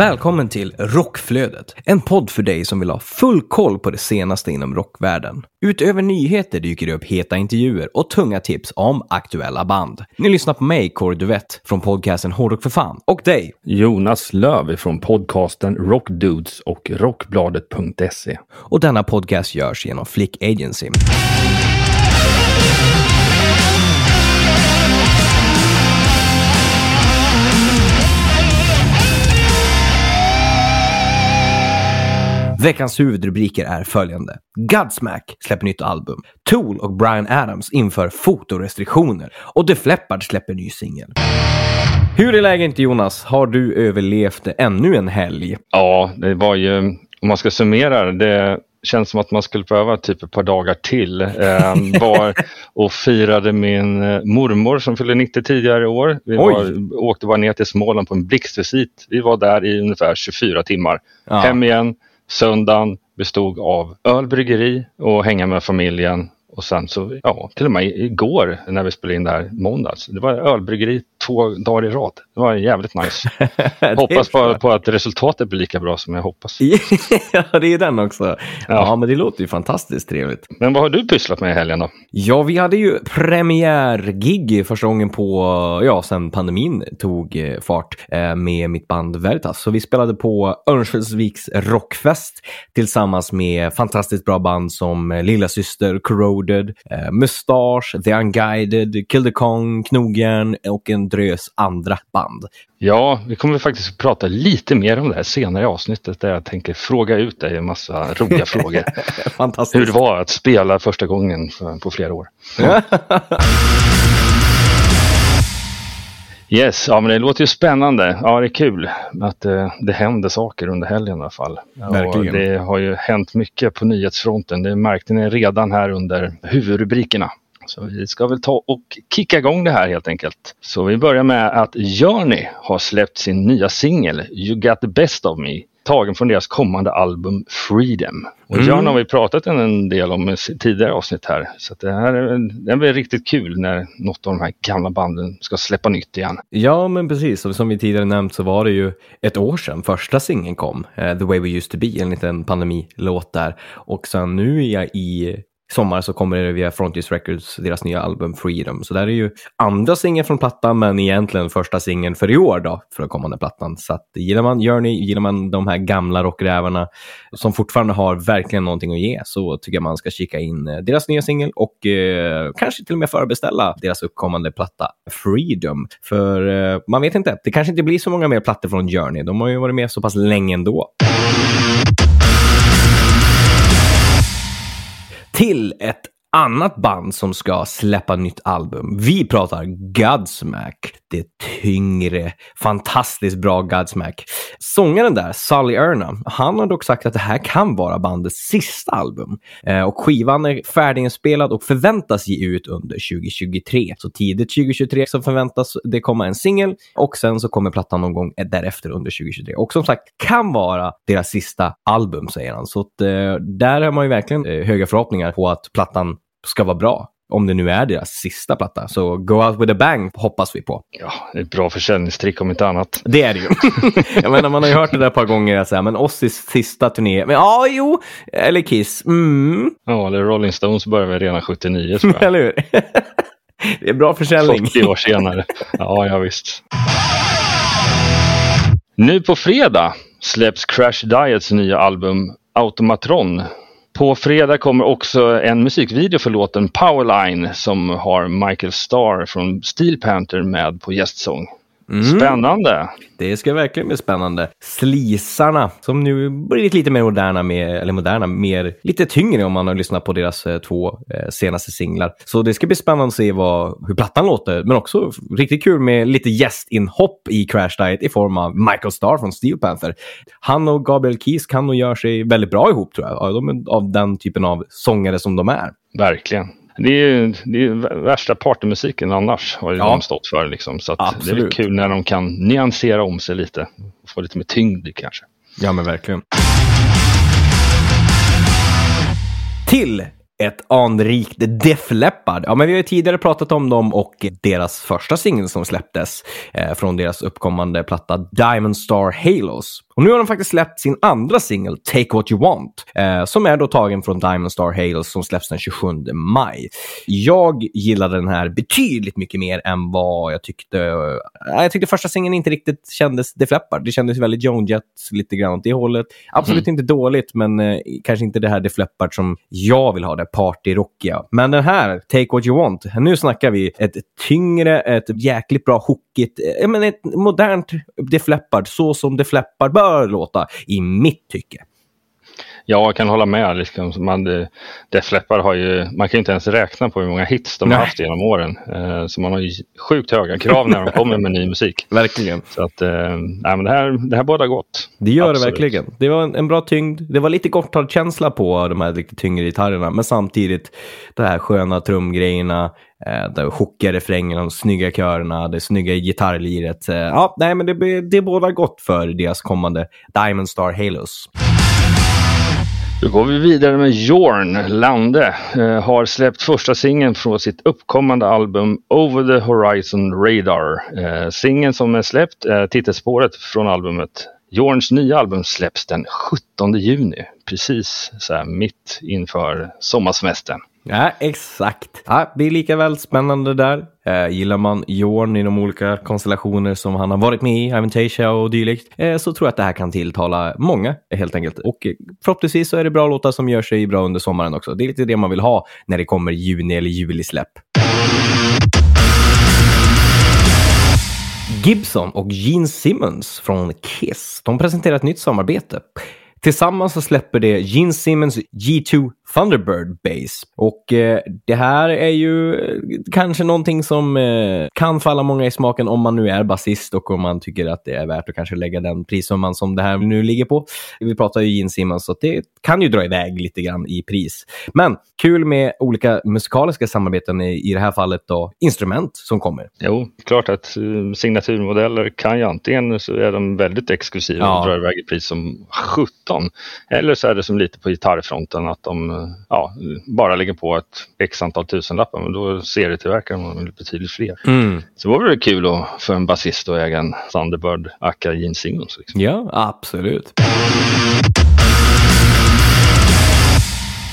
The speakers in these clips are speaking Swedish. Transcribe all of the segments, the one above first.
Välkommen till Rockflödet, en podd för dig som vill ha full koll på det senaste inom rockvärlden. Utöver nyheter dyker det upp heta intervjuer och tunga tips om aktuella band. Ni lyssnar på mig, Kåre Duvett, från podcasten Hårdrock för fan, och dig, Jonas Löv från podcasten Rockdudes och Rockbladet.se. och denna podcast görs genom Flick Agency. Veckans huvudrubriker är följande. Godsmack släpper nytt album. Tool och Brian Adams inför fotorestriktioner. Och Def Leppard släpper ny singel. Hur är läget Jonas? Har du överlevt ännu en helg? Ja, det var ju, om man ska summera det, känns som att man skulle behöva typ ett par dagar till. Eh, var och firade min eh, mormor som fyllde 90 tidigare i år. Vi var, åkte bara ner till Småland på en blixtvisit. Vi var där i ungefär 24 timmar. Ja. Hem igen, söndagen bestod av ölbryggeri och hänga med familjen. Och sen så, ja, till och med igår när vi spelade in det här måndags. Det var ölbryggeri två dagar i rad. Det var jävligt nice. Hoppas bara på att resultatet blir lika bra som jag hoppas. ja, det är den också. Ja. men det låter ju fantastiskt trevligt. Men vad har du pysslat med i helgen då? Ja, vi hade ju premiärgig första gången på, ja, sen pandemin tog eh, fart eh, med mitt band Veritas. Så vi spelade på Örnsköldsviks rockfest tillsammans med fantastiskt bra band som eh, Lilla Syster, Corroded, Mustache, The Unguided, Kill the Kong, Knogjärn och en drös andra band. Ja, vi kommer faktiskt prata lite mer om det här senare i avsnittet där jag tänker fråga ut dig en massa roliga frågor. Fantastiskt. Hur det var att spela första gången på flera år. Yes, ja men det låter ju spännande. Ja, det är kul att det, det händer saker under helgen i alla fall. Verkligen. Och det har ju hänt mycket på nyhetsfronten. Det märkte ni redan här under huvudrubrikerna. Så vi ska väl ta och kicka igång det här helt enkelt. Så vi börjar med att Journey har släppt sin nya singel You Got The Best of Me tagen från deras kommande album Freedom. Och Mm. Journey har vi pratat en del om i tidigare avsnitt här. Så det här är, det blir riktigt kul när något av de här gamla banden ska släppa nytt igen. Ja, men precis. Och som vi tidigare nämnt så var det ju ett år sedan första singeln kom. eh, The Way We Used To Be, en liten pandemilåt där. Och sen nu i, i sommar så kommer det via Frontiers Records, deras nya album Freedom. Så där är ju andra singeln från plattan, men egentligen första singeln för i år då, för den kommande plattan. Så att gillar man Journey, gillar man de här gamla rockrävarna som fortfarande har verkligen någonting att ge, så tycker jag man ska kika in eh, deras nya singel och eh, kanske till och med förbeställa deras uppkommande platta Freedom. För eh, man vet inte, det kanske inte blir så många mer plattor från Journey. De har ju varit med så pass länge ändå. Till ett annat band som ska släppa nytt album. Vi pratar Godsmack. Det tyngre, fantastiskt bra Godsmack. Sångaren där, Sully Erna, han har dock sagt att det här kan vara bandets sista album. Eh, och skivan är färdiginspelad och förväntas ge ut under 2023. Så tidigt 2023 så förväntas det komma en singel och sen så kommer plattan någon gång därefter under 2023. Och som sagt, kan vara deras sista album, säger han. Så att, eh, där har man ju verkligen eh, höga förhoppningar på att plattan ska vara bra. Om det nu är deras sista platta. Så Go Out With A Bang hoppas vi på. Ja, det är ett bra försäljningstrick om inte annat. Det är det ju. jag menar, man har ju hört det där ett par gånger. att säga, men Ossis sista turné. Men ja, jo. Eller Kiss. Mm. Ja, eller Rolling Stones började väl redan 79 tror jag. Eller hur? det är bra försäljning. 40 år senare. Ja, ja visst. Nu på fredag släpps Crash Diets nya album Automatron. På fredag kommer också en musikvideo för låten Powerline som har Michael Starr från Steel Panther med på gästsång. Spännande! Det ska verkligen bli spännande. Slisarna, som nu blivit lite mer moderna, med, eller moderna, mer, lite tyngre om man har lyssnat på deras eh, två eh, senaste singlar. Så det ska bli spännande att se vad, hur plattan låter, men också riktigt kul med lite gästinhopp i Crash Diet i form av Michael Starr från Steel Panther. Han och Gabriel Keys kan nog göra sig väldigt bra ihop tror jag. Ja, De är av den typen av sångare som de är. Verkligen. Det är ju det är värsta partymusiken annars har ju Ja. de stått för. Liksom. Så att det är kul när de kan nyansera om sig lite. Få lite mer tyngd kanske. Ja, men verkligen. Till ett anrikt Def Leppard. Ja, men vi har ju tidigare pratat om dem och deras första singel som släpptes eh, från deras uppkommande platta Diamond Star Halos. Och nu har de faktiskt släppt sin andra singel, Take What You Want, eh, som är då tagen från Diamond Star Halos som släpps den 27 maj. Jag gillade den här betydligt mycket mer än vad jag tyckte. Eh, jag tyckte första singeln inte riktigt kändes Def Leppard. Det kändes väldigt Joan Jett lite grann åt det hållet. Absolut inte dåligt, men eh, kanske inte det här Def Leppard som jag vill ha, det partyrockiga. Men den här, Take What You Want, nu snackar vi ett tyngre, ett jäkligt bra hookigt, eh, men ett modernt Def Leppard, så som Def Leppard bör låta, i mitt tycke. Ja, jag kan hålla med. Liksom, man, eh, Def Leppard har ju, man kan ju inte ens räkna på hur många hits de Nej. har haft genom åren. Eh, så man har ju sjukt höga krav när de kommer med ny musik. Verkligen. Så att, eh, nej, men det här, det här båda gott. Det gör Absolut. det verkligen. Det var en, en bra tyngd. Det var lite Gotthard-känsla på de här lite tyngre gitarrerna, men samtidigt de här sköna trumgrejerna, eh, de hookiga refrängerna, de snygga körerna, det snygga gitarrliret. Eh, ja, nej, men det, det bådar gott för deras kommande Diamond Star Halos. Då går vi vidare med Jorn Lande. Eh, har släppt första singeln från sitt uppkommande album Over the Horizon Radar. Eh, singeln som är släppt är titelspåret från albumet. Jorns nya album släpps den 17 juni. Precis så här mitt inför sommarsemestern. Ja, exakt. Ja, det är lika väl spännande där. Eh, gillar man Jorn i de olika konstellationer som han har varit med i, Aventasia och dylikt, eh, så tror jag att det här kan tilltala många helt enkelt. Och eh, förhoppningsvis så är det bra låtar som gör sig bra under sommaren också. Det är lite det man vill ha när det kommer juni eller juli-släpp. Gibson och Gene Simmons från Kiss. De presenterar ett nytt samarbete. Tillsammans så släpper det Gene Simmons G2 Thunderbird Bass. Och eh, det här är ju eh, kanske någonting som eh, kan falla många i smaken om man nu är basist och om man tycker att det är värt att kanske lägga den prissumman som det här nu ligger på. Vi pratar ju Gene Simmons så det kan ju dra iväg lite grann i pris. Men kul med olika musikaliska samarbeten i, i det här fallet då instrument som kommer. Jo, klart att eh, signaturmodeller kan ju antingen så är de väldigt exklusiva Ja. och drar iväg i pris som 17. Eller så är det som lite på gitarrfronten att de ja, bara lägger på ett x antal tusenlappar men då serietillverkar de betydligt fler. Så det vore det kul att, för en basist att äga en Thunderbird Aka Gene Simmons. Liksom. Ja, absolut.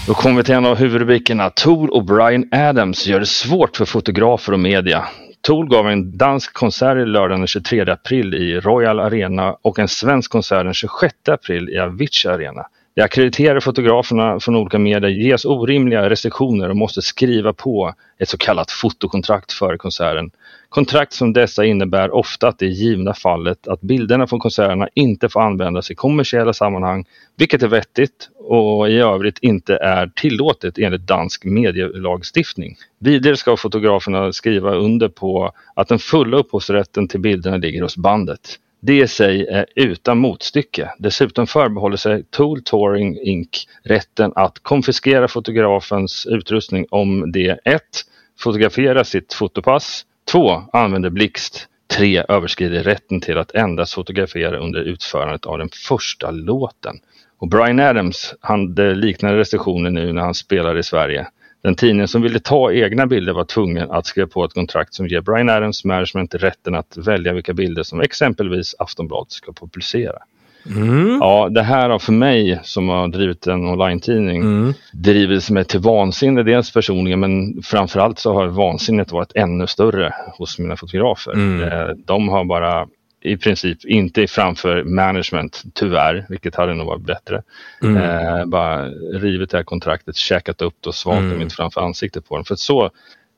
Då kommer vi till en av huvudrubrikerna. Tool och Brian Adams gör det svårt för fotografer och media. Tool gav en dansk konsert lördagen den 23 april i Royal Arena och en svensk konsert den 26 april i Avicii Arena. De akkrediterade fotograferna från olika medier ges orimliga restriktioner och måste skriva på ett så kallat fotokontrakt före konserten. Kontrakt som dessa innebär ofta att det givna fallet att bilderna från konserterna inte får användas i kommersiella sammanhang, vilket är vettigt och i övrigt inte är tillåtet enligt dansk medielagstiftning. Vidare ska fotograferna skriva under på att den fulla upphovsrätten till bilderna ligger hos bandet. Det i sig är utan motstycke. Dessutom förbehåller sig Tool Touring Inc. rätten att konfiskera fotografens utrustning om det 1. Fotograferar sitt fotopass 2. Använder blixt 3. Överskrider rätten till att endast fotografera under utförandet av den första låten. Och Brian Adams hade liknande restriktioner nu när han spelar i Sverige. Den tidningen som ville ta egna bilder var tvungen att skriva på ett kontrakt som ger Brian Adams management rätten att välja vilka bilder som exempelvis Aftonbladet ska publicera. Ja, det här har för mig som har drivit en online-tidning drivits mig till vansinne dels personligen men framförallt så har vansinnet varit ännu större hos mina fotografer. Eh, De har bara i princip inte framför management, tyvärr, vilket hade nog varit bättre. Eh, bara rivit det här kontraktet, käkat upp det och svalt det mitt framför ansiktet på dem. För så,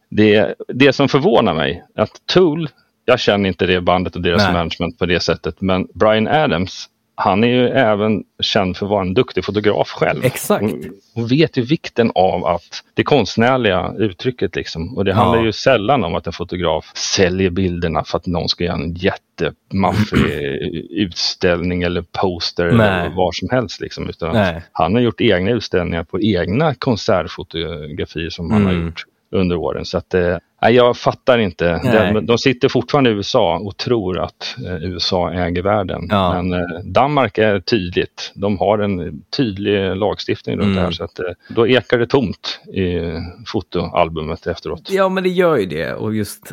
det, det som förvånar mig, att Tool, jag känner inte det bandet och deras Nej. management på det sättet, men Brian Adams, han är ju även känd för att vara en duktig fotograf själv. Exakt. Och, och vet ju vikten av att det konstnärliga uttrycket liksom. Och det handlar ju sällan om att en fotograf säljer bilderna för att någon ska göra en jättemaffig utställning eller poster Nej. eller vad som helst. Liksom. Utan han har gjort egna utställningar på egna konsertfotografier som han har Mm. gjort. under åren. Så att, eh, nej, jag fattar inte. De, de sitter fortfarande i USA och tror att eh, USA äger världen. Ja. Men eh, Danmark är tydligt. De har en tydlig lagstiftning runt Mm. det här. Så att, eh, då ekar det tomt i fotoalbumet efteråt. Ja, men det gör ju det. Och just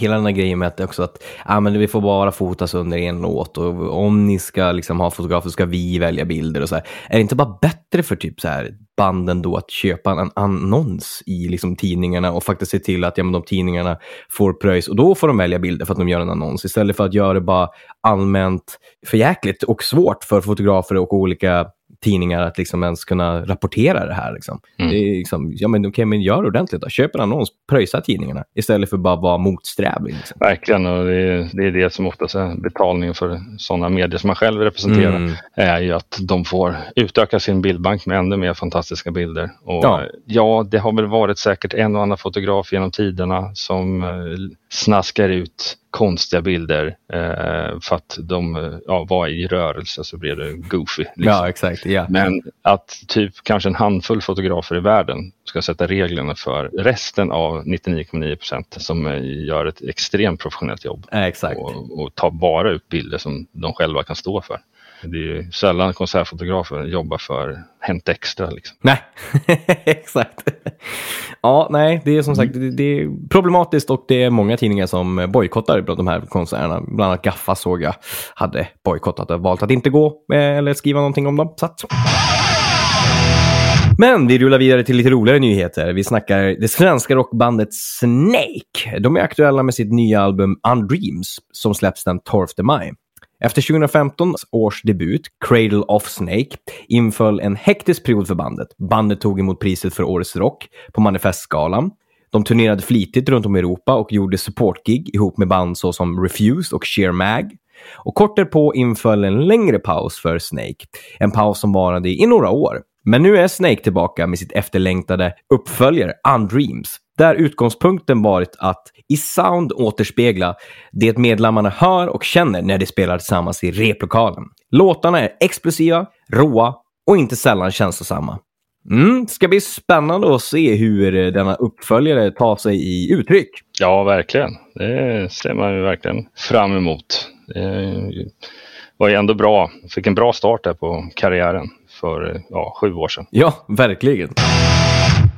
hela den här grejen med att också att ah, men vi får bara fotas under en låt och om ni ska liksom ha fotografer ska vi välja bilder och så här. Är det inte bara bättre för typ så här banden då att köpa en annons i liksom tidningarna och faktiskt se till att ja, men de tidningarna får pröjs. Och då får de välja bilder för att de gör en annons. Istället för att göra det bara allmänt förjäkligt och svårt för fotografer och olika tidningar att liksom ens kunna rapportera det här. Liksom. Mm. Det är liksom, ja men okej, men gör ordentligt då. Köp en annons, pröjsa tidningarna istället för bara vara motsträvig. Liksom. Verkligen, och det är, det är det som oftast är betalningen för sådana medier som man själv representerar. Mm. är ju att de får utöka sin bildbank med ännu mer fantastiska bilder. Och Ja. ja. ja, det har väl varit säkert en och annan fotograf genom tiderna som eh, snaskar ut konstiga bilder eh, för att de ja, var i rörelse så blev det goofy. liksom. Ja, exakt. Ja. Men att typ kanske en handfull fotografer i världen ska sätta reglerna för resten av 99,9 procent som eh, gör ett extremt professionellt jobb Ja, exakt. och, och tar bara ut bilder som de själva kan stå för. Det är ju sällan konsertfotografer jobbar för Hänt Extra. Liksom. Nej, exakt. Ja, nej, det är som sagt det, det är problematiskt och det är många tidningar som bojkottar de här konserterna. Bland annat Gaffa såg jag hade bojkottat och valt att inte gå eh, eller skriva någonting om dem. Så att... Men vi rullar vidare till lite roligare nyheter. Vi snackar det svenska rockbandet Snake. De är aktuella med sitt nya album Undreams som släpps den 12 maj. Efter 2015 års debut, Cradle of Snake, inföll en hektisk period för bandet. Bandet tog emot priset för Årets Rock på Manifestgalan. De turnerade flitigt runt om i Europa och gjorde supportgig ihop med band såsom Refused och Sheer Mag. Och kort därpå inföll en längre paus för Snake. En paus som varade i några år. Men nu är Snake tillbaka med sitt efterlängtade uppföljare Undreams. Där utgångspunkten varit att i sound återspegla det medlemmarna hör och känner när de spelar tillsammans i replokalen. Låtarna är explosiva, råa och inte sällan känslosamma. Mm, ska bli spännande att se hur eh, denna uppföljare tar sig i uttryck. Ja, verkligen. Det ser man ju verkligen fram emot. Det var ju ändå bra. Fick en bra start där på karriären för ja, sju år sedan. Ja, verkligen.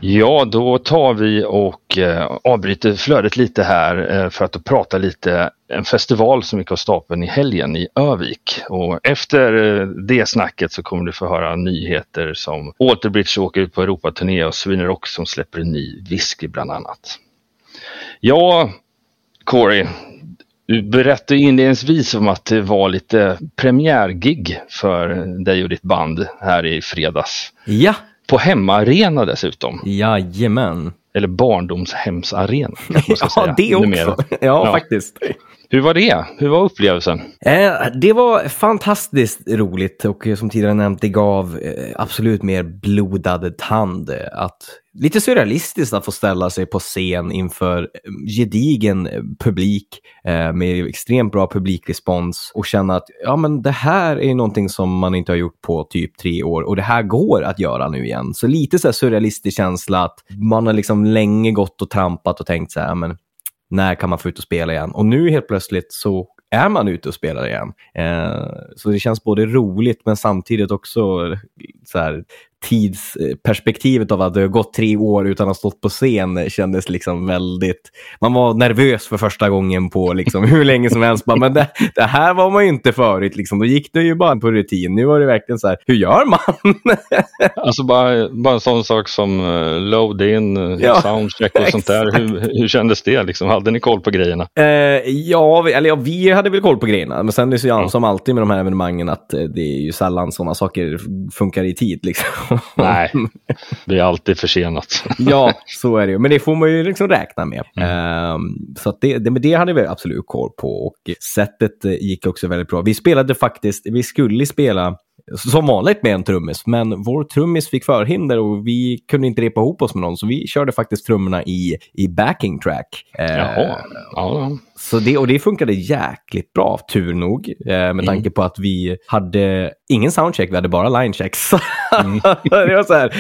Ja, då tar vi och eh, avbryter flödet lite här eh, för att prata lite en festival som gick av stapeln i helgen i Övik. Och efter eh, det snacket så kommer du få höra nyheter som Alterbridge åker ut på Europaturné och Sweden Rock som släpper en ny whisky bland annat. Ja, Corey, du berättade inledningsvis om att det var lite premiärgig för dig och ditt band här i fredags. Ja, på hemmaarena dessutom. jajamän. Eller barndomshemsarena. Ja, det också. Ja, Ja. faktiskt. Hur var det? Hur var upplevelsen? Eh, det var fantastiskt roligt och eh, som tidigare nämnt, det gav eh, absolut mer blodad tand. Eh, att, lite surrealistiskt att få ställa sig på scen inför eh, gedigen publik eh, med extremt bra publikrespons och känna att ja, men det här är någonting som man inte har gjort på typ tre år och det här går att göra nu igen. Så lite så här surrealistisk känsla att man har liksom länge gått och trampat och tänkt så här, men när kan man få ut och spela igen? Och nu helt plötsligt så är man ute och spelar igen. Eh, så det känns både roligt men samtidigt också så här, tidsperspektivet av att det har gått tre år utan att ha stått på scen kändes liksom väldigt... Man var nervös för första gången på liksom hur länge som helst. Bara, men det, det här var man ju inte förut. Liksom. Då gick det ju bara på rutin. Nu var det verkligen så här, hur gör man? Alltså bara, bara en sån sak som uh, load in, uh, Ja, soundcheck och sånt där. Hur, hur kändes det? Liksom? Hade ni koll på grejerna? Eh, ja, vi, eller ja, vi hade väl koll på grejerna. Men sen är det så ja, som alltid med de här evenemangen att eh, det är ju sällan sådana saker funkar i tid. Liksom. Nej, det är alltid försenat. ja, så är det ju. Men det får man ju liksom räkna med. Ehm, så att det, det, men det hade vi absolut koll på. Och sättet eh, gick också väldigt bra. Vi spelade faktiskt, vi skulle spela som vanligt med en trummis. Men vår trummis fick förhinder och vi kunde inte repa ihop oss med någon, så vi körde faktiskt trummorna i, i backing track. Eh, Jaha. Ja, så det, och det funkade jäkligt bra, tur nog. Eh, med Mm. tanke på att vi hade ingen soundcheck, vi hade bara linechecks. Mm. det var så här,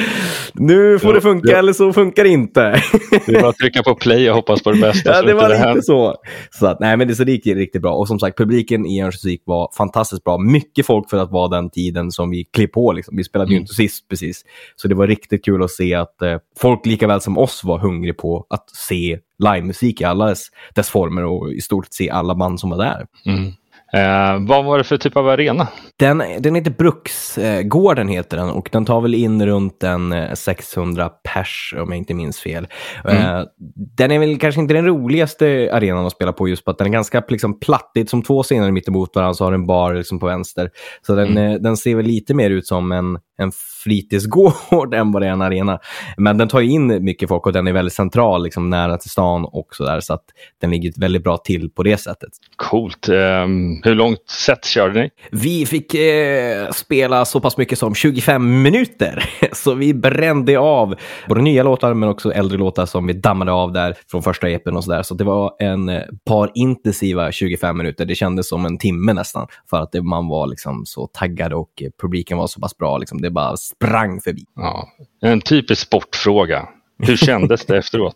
nu får det funka eller så funkar det inte. det var att trycka på play och hoppas på det bästa. ja, det var lite händer. så. Så, att, nej, men det, så det gick riktigt bra. Och som sagt, publiken i Örnsköldsvik var fantastiskt bra. Mycket folk för att vara den tiden som vi klev på. Liksom. Vi spelade ju Mm. inte sist precis. Så det var riktigt kul att se att eh, folk lika väl som oss var hungriga på att se livemusik i alla dess, dess former och i stort se alla band som var där. Mm. Eh, vad var det för typ av arena? Den, den heter Bruksgården heter den och den tar väl in runt en eh, 600 pers om jag inte minns fel. Eh, Den är väl kanske inte den roligaste arenan att spela på just på att den är ganska liksom, platt. Det är som två scener mitt emot varandra så har den bar liksom, på vänster. Så den, eh, den ser väl lite mer ut som en, en fritidsgård än vad det är en arena. Men den tar in mycket folk och den är väldigt central, liksom, nära till stan och sådär. Så att den ligger väldigt bra till på det sättet. Coolt. Eh, hur långt set körde ni? Vi fick eh, spela så pass mycket som 25 minuter, så vi brände av både nya låtar men också äldre låtar som vi dammade av där från första EPn och sådär. Så det var en eh, par intensiva 25 minuter. Det kändes som en timme nästan för att det, man var liksom så taggad och eh, publiken var så pass bra. Liksom. Det bara sprang förbi. Ja. En typisk sportfråga. Hur kändes det efteråt?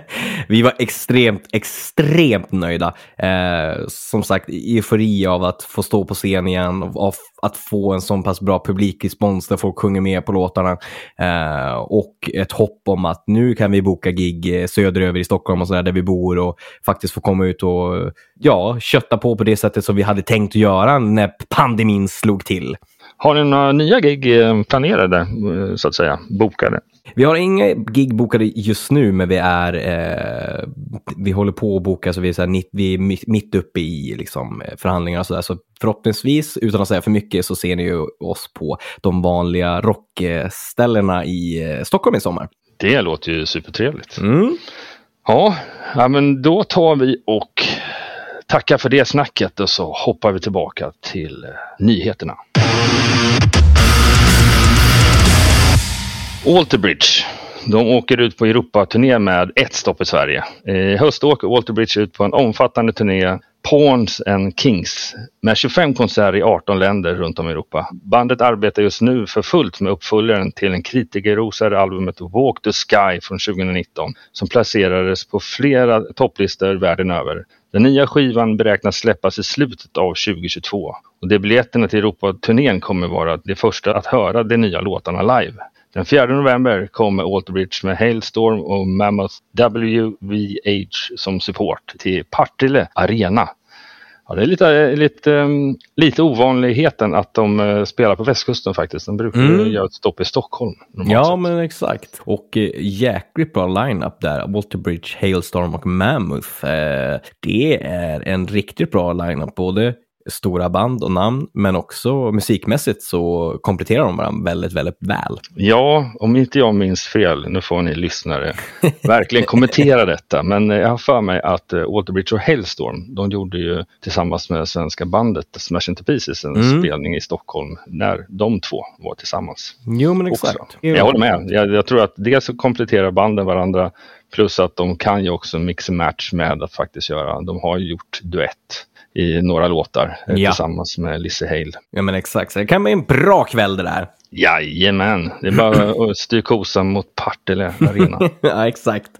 Vi var extremt, extremt nöjda. Eh, som sagt, eufori av att få stå på scen igen, av att få en så pass bra publikrespons där folk sjunger med på låtarna. Eh, och ett hopp om att nu kan vi boka gig eh, söderöver i Stockholm och så där, där vi bor och faktiskt få komma ut och ja, kötta på på det sättet som vi hade tänkt att göra när pandemin slog till. Har ni några nya gig eh, planerade, eh, så att säga, bokade? Vi har inga gig bokade just nu, men vi är eh, vi håller på att boka, så vi är, så här, vi är mitt, uppe i liksom, förhandlingar och sådär. Så förhoppningsvis, utan att säga för mycket, så ser ni ju oss på de vanliga rockställena i eh, Stockholm i sommar. Det låter ju supertrevligt. Mm. Ja, ja, men då tar vi och tackar för det snacket och så hoppar vi tillbaka till nyheterna. Alterbridge. De åker ut på Europaturné med ett stopp i Sverige. I höst åker Alterbridge ut på en omfattande turné Pawns and Kings med 25 konserter i 18 länder runt om i Europa. Bandet arbetar just nu för fullt med uppföljaren till en kritikerrosade albumet Walk the Sky från 2019 som placerades på flera topplistor världen över. Den nya skivan beräknas släppas i slutet av 2022 och de biljetterna till Europaturnén kommer vara de första att höra de nya låtarna live. Den 4 november kommer Alterbridge med Hailstorm och Mammoth WVH som support till Partille Arena. Ja, det är lite, lite, um, lite ovanligheten att de uh, spelar på västkusten faktiskt. De brukar Mm. mm. göra ett stopp i Stockholm. Ja, sett. men exakt. Och eh, jäkligt bra line-up där. Walter Bridge, Hailstorm och Mammoth. Eh, det är en riktigt bra line-up. Både stora band och namn, men också musikmässigt så kompletterar de varandra väldigt, väldigt väl. Ja, om inte jag minns fel, nu får ni lyssnare verkligen kommentera detta, men eh, jag har för mig att uh, Alterbridge och Hailstorm, de gjorde ju tillsammans med svenska bandet Smash Into Pieces en Mm. spelning i Stockholm när de två var tillsammans. Jo, men också. exakt. Jag håller med. Jag, jag tror att dels så kompletterar banden varandra plus att de kan ju också mix and match med att faktiskt göra. De har ju gjort duett i några låtar eh, Ja. tillsammans med Lisse Hale. Ja, men exakt. Så det kan bli en bra kväll det där. Jajamän, det är bara att styra kosan mot Partille Arena. ja, exakt.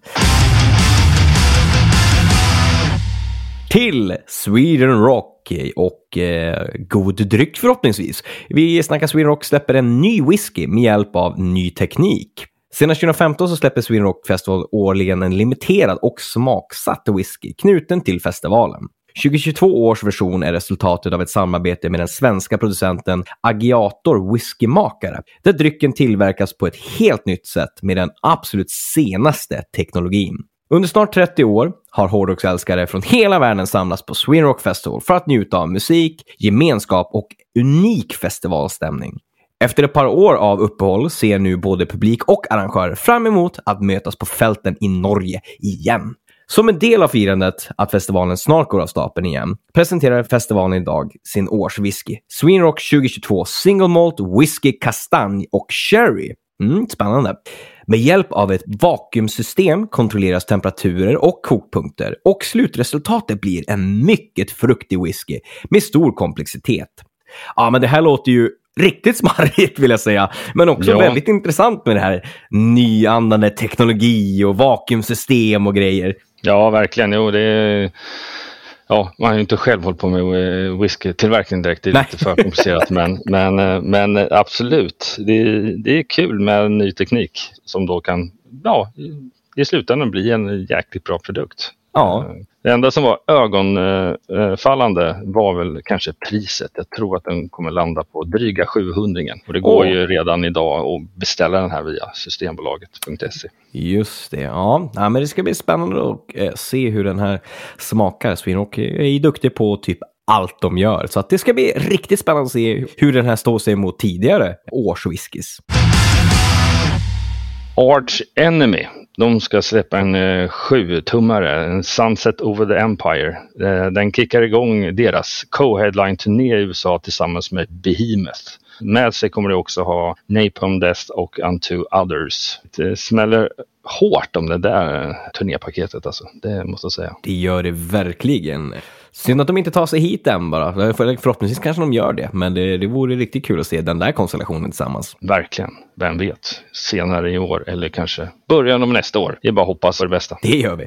Till Sweden Rock och eh, god dryck förhoppningsvis. Vi snackar Sweden Rock släpper en ny whisky med hjälp av ny teknik. Senast 2015 så släpper Sweden Rock Festival årligen en limiterad och smaksatt whisky knuten till festivalen. 2022 års version är resultatet av ett samarbete med den svenska producenten Agiator Whiskymakare, där drycken tillverkas på ett helt nytt sätt med den absolut senaste teknologin. Under snart 30 år har hårdrocksälskare från hela världen samlats på Sweden Rock Festival för att njuta av musik, gemenskap och unik festivalstämning. Efter ett par år av uppehåll ser nu både publik och arrangörer fram emot att mötas på fälten i Norge igen. Som en del av firandet att festivalen snart går av stapeln igen presenterar festivalen idag sin årswhisky. Sweden Rock 2022 Single Malt Whisky Kastanj och Sherry. Mm, spännande. Med hjälp av ett vakuumsystem kontrolleras temperaturer och kokpunkter och slutresultatet blir en mycket fruktig whisky med stor komplexitet. Ja, men det här låter ju riktigt smarrigt vill jag säga, men också Ja. väldigt intressant med det här nyandande teknologi och vakuumsystem och grejer. Ja, verkligen. Jo, det är... Ja, man har ju inte själv hållit på med eh, whiskytillverkning direkt. Det är Nej. lite för komplicerat. men, men, eh, men eh, absolut, det, är- det är kul med ny teknik som då kan ja, i- slutändan bli en jäkligt bra produkt. Ja, Det enda som var ögonfallande var väl kanske priset. Jag tror att den kommer landa på dryga 700 Och det går Åh. ju redan idag att beställa den här via systembolaget.se. just det. Ja, ja men det ska bli spännande att eh, se hur den här smakar. Swinrock är ju duktig på typ allt de gör, så att det ska bli riktigt spännande att se hur den här står sig mot tidigare årswhiskys. Arch Enemy. De ska släppa en eh, sjutummare, en Sunset Over the Empire. Eh, den kickar igång deras co-headline-turné i USA tillsammans med Behemoth. Med sig kommer de också ha Napalm Death och Unto Others. Det smäller hårt om det där turnépaketet alltså, det måste jag säga. Det gör det verkligen. Synd att de inte tar sig hit än bara. För- Förhoppningsvis kanske de gör det, men det, det vore riktigt kul att se den där konstellationen tillsammans. Verkligen, vem vet? Senare i år eller kanske början av nästa år. Det är bara att hoppas på det bästa. Det gör vi.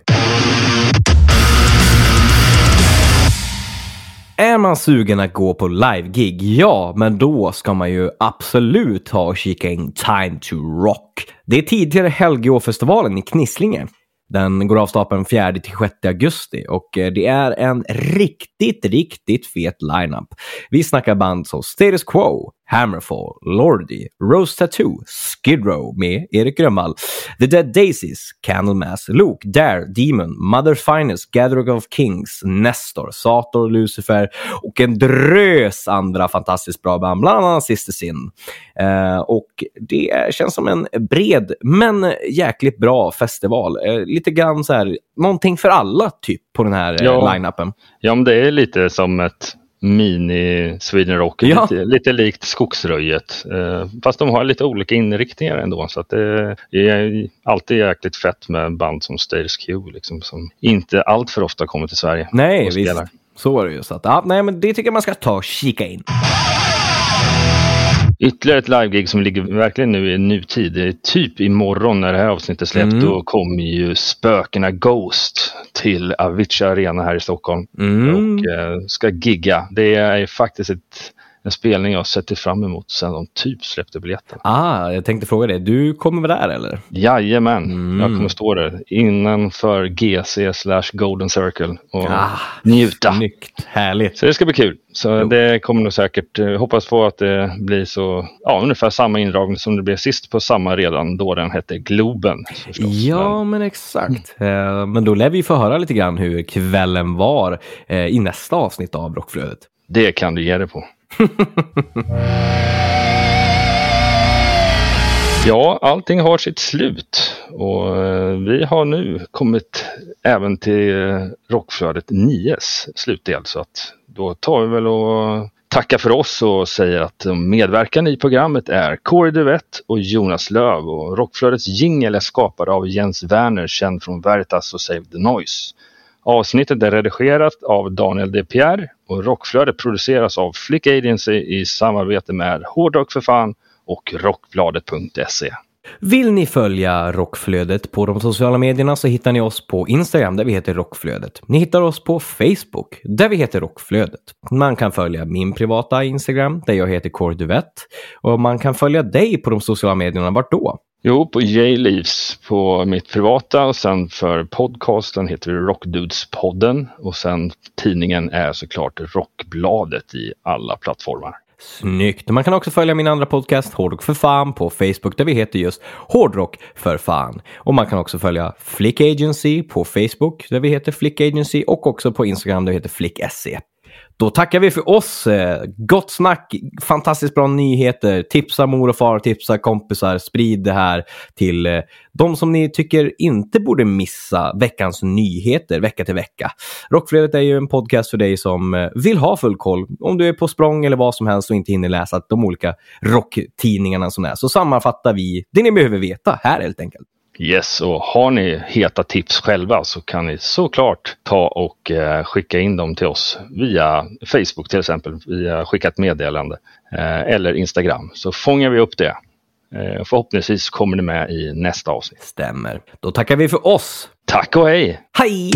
Är man sugen att gå på live-gig? Ja, men då ska man ju absolut ha och kika in Time to Rock. Det är tidigare Helgeåfestivalen i Knislinge. Den går av stapeln 4 till 6 augusti och eh, det är en riktigt, riktigt fet lineup. Vi snackar band som Status Quo, Hammerfall, Lordi, Rose Tattoo, Skid Row med Erik Grönvall, The Dead Daisies, Candlemass, Luke, Dare, Demon, Mother Finest, Gathering of Kings, Nestor, Sator, Lucifer och en drös andra fantastiskt bra band, bland annat Sister Sin. Eh, och det känns som en bred men jäkligt bra festival. Eh, lite grann så här, någonting för alla typ på den här Ja. eh, line-upen. Ja, men det är lite som ett mini Sweden Rock. Ja. Lite, lite likt Skogsröjet. Eh, fast de har lite olika inriktningar ändå. Så att det är alltid jäkligt fett med band som Status Q. Liksom, som inte allt för ofta kommer till Sverige. Nej, visst. Så är det ju. Så att, ja, nej, men det tycker jag man ska ta och kika in. Ytterligare ett livegig som ligger verkligen nu i nutid. Det är typ imorgon när det här avsnittet släpps. Mm. Då kommer ju spökena Ghost till Avicii Arena här i Stockholm. Mm. och eh, ska gigga. Det är faktiskt ett, en spelning jag sett fram emot sedan de typ släppte biljetten. Ah, jag tänkte fråga dig. Du kommer vara där eller? Jajamän, Mm. jag kommer stå där innanför GC slash Golden Circle och Ah, njuta. Snyggt. Härligt. Så det ska bli kul. Så Jo. det kommer nog säkert, eh, hoppas på att det blir så, ja ungefär samma indragning som det blev sist på samma redan då den hette Globen. förstås. Ja, men exakt. Eh, Men då lär vi få höra lite grann hur kvällen var eh, i nästa avsnitt av Rockflödet. Men det kan du ge dig på. Ja, allting har sitt slut. Och eh, vi har nu kommit även till eh, Rockflödet 9s slutdel. Så att då tar vi väl och tackar för oss och säger att medverkan medverkande i programmet är Corey Duvett och Jonas Löv. Och Rockflödets jingel är skapad av Jens Werner känd från Veritas och Save the Noise. Avsnittet är redigerat av Daniel De Pierre och Rockflödet produceras av Flick Agency i samarbete med Hårdrock för fan och Rockbladet.se. Vill ni följa Rockflödet på de sociala medierna så hittar ni oss på Instagram där vi heter Rockflödet. Ni hittar oss på Facebook där vi heter Rockflödet. Man kan följa min privata Instagram där jag heter Corduvett och man kan följa dig på de sociala medierna. Vart då? Jo, på J-Leaves på mitt privata och sen för podcasten heter det Rockdudespodden och sen tidningen är såklart Rockbladet i alla plattformar. Snyggt! Man kan också följa min andra podcast Hårdrock för fan på Facebook där vi heter just Hårdrock för fan. Och man kan också följa Flick Agency på Facebook där vi heter Flick Agency och också på Instagram där vi heter Flick SC. Då tackar vi för oss. Eh, gott snack, fantastiskt bra nyheter. Tipsa mor och far, tipsa kompisar. Sprid det här till eh, de som ni tycker inte borde missa veckans nyheter vecka till vecka. Rockflödet är ju en podcast för dig som eh, vill ha full koll. Om du är på språng eller vad som helst och inte hinner läsa de olika rocktidningarna som är. Så sammanfattar vi det ni behöver veta här helt enkelt. Yes, och har ni heta tips själva så kan ni såklart ta och eh, skicka in dem till oss via Facebook till exempel, via skicka ett meddelande eh, eller Instagram så fångar vi upp det. Eh, förhoppningsvis kommer det med i nästa avsnitt. Stämmer. Då tackar vi för oss. Tack och hej! Hej!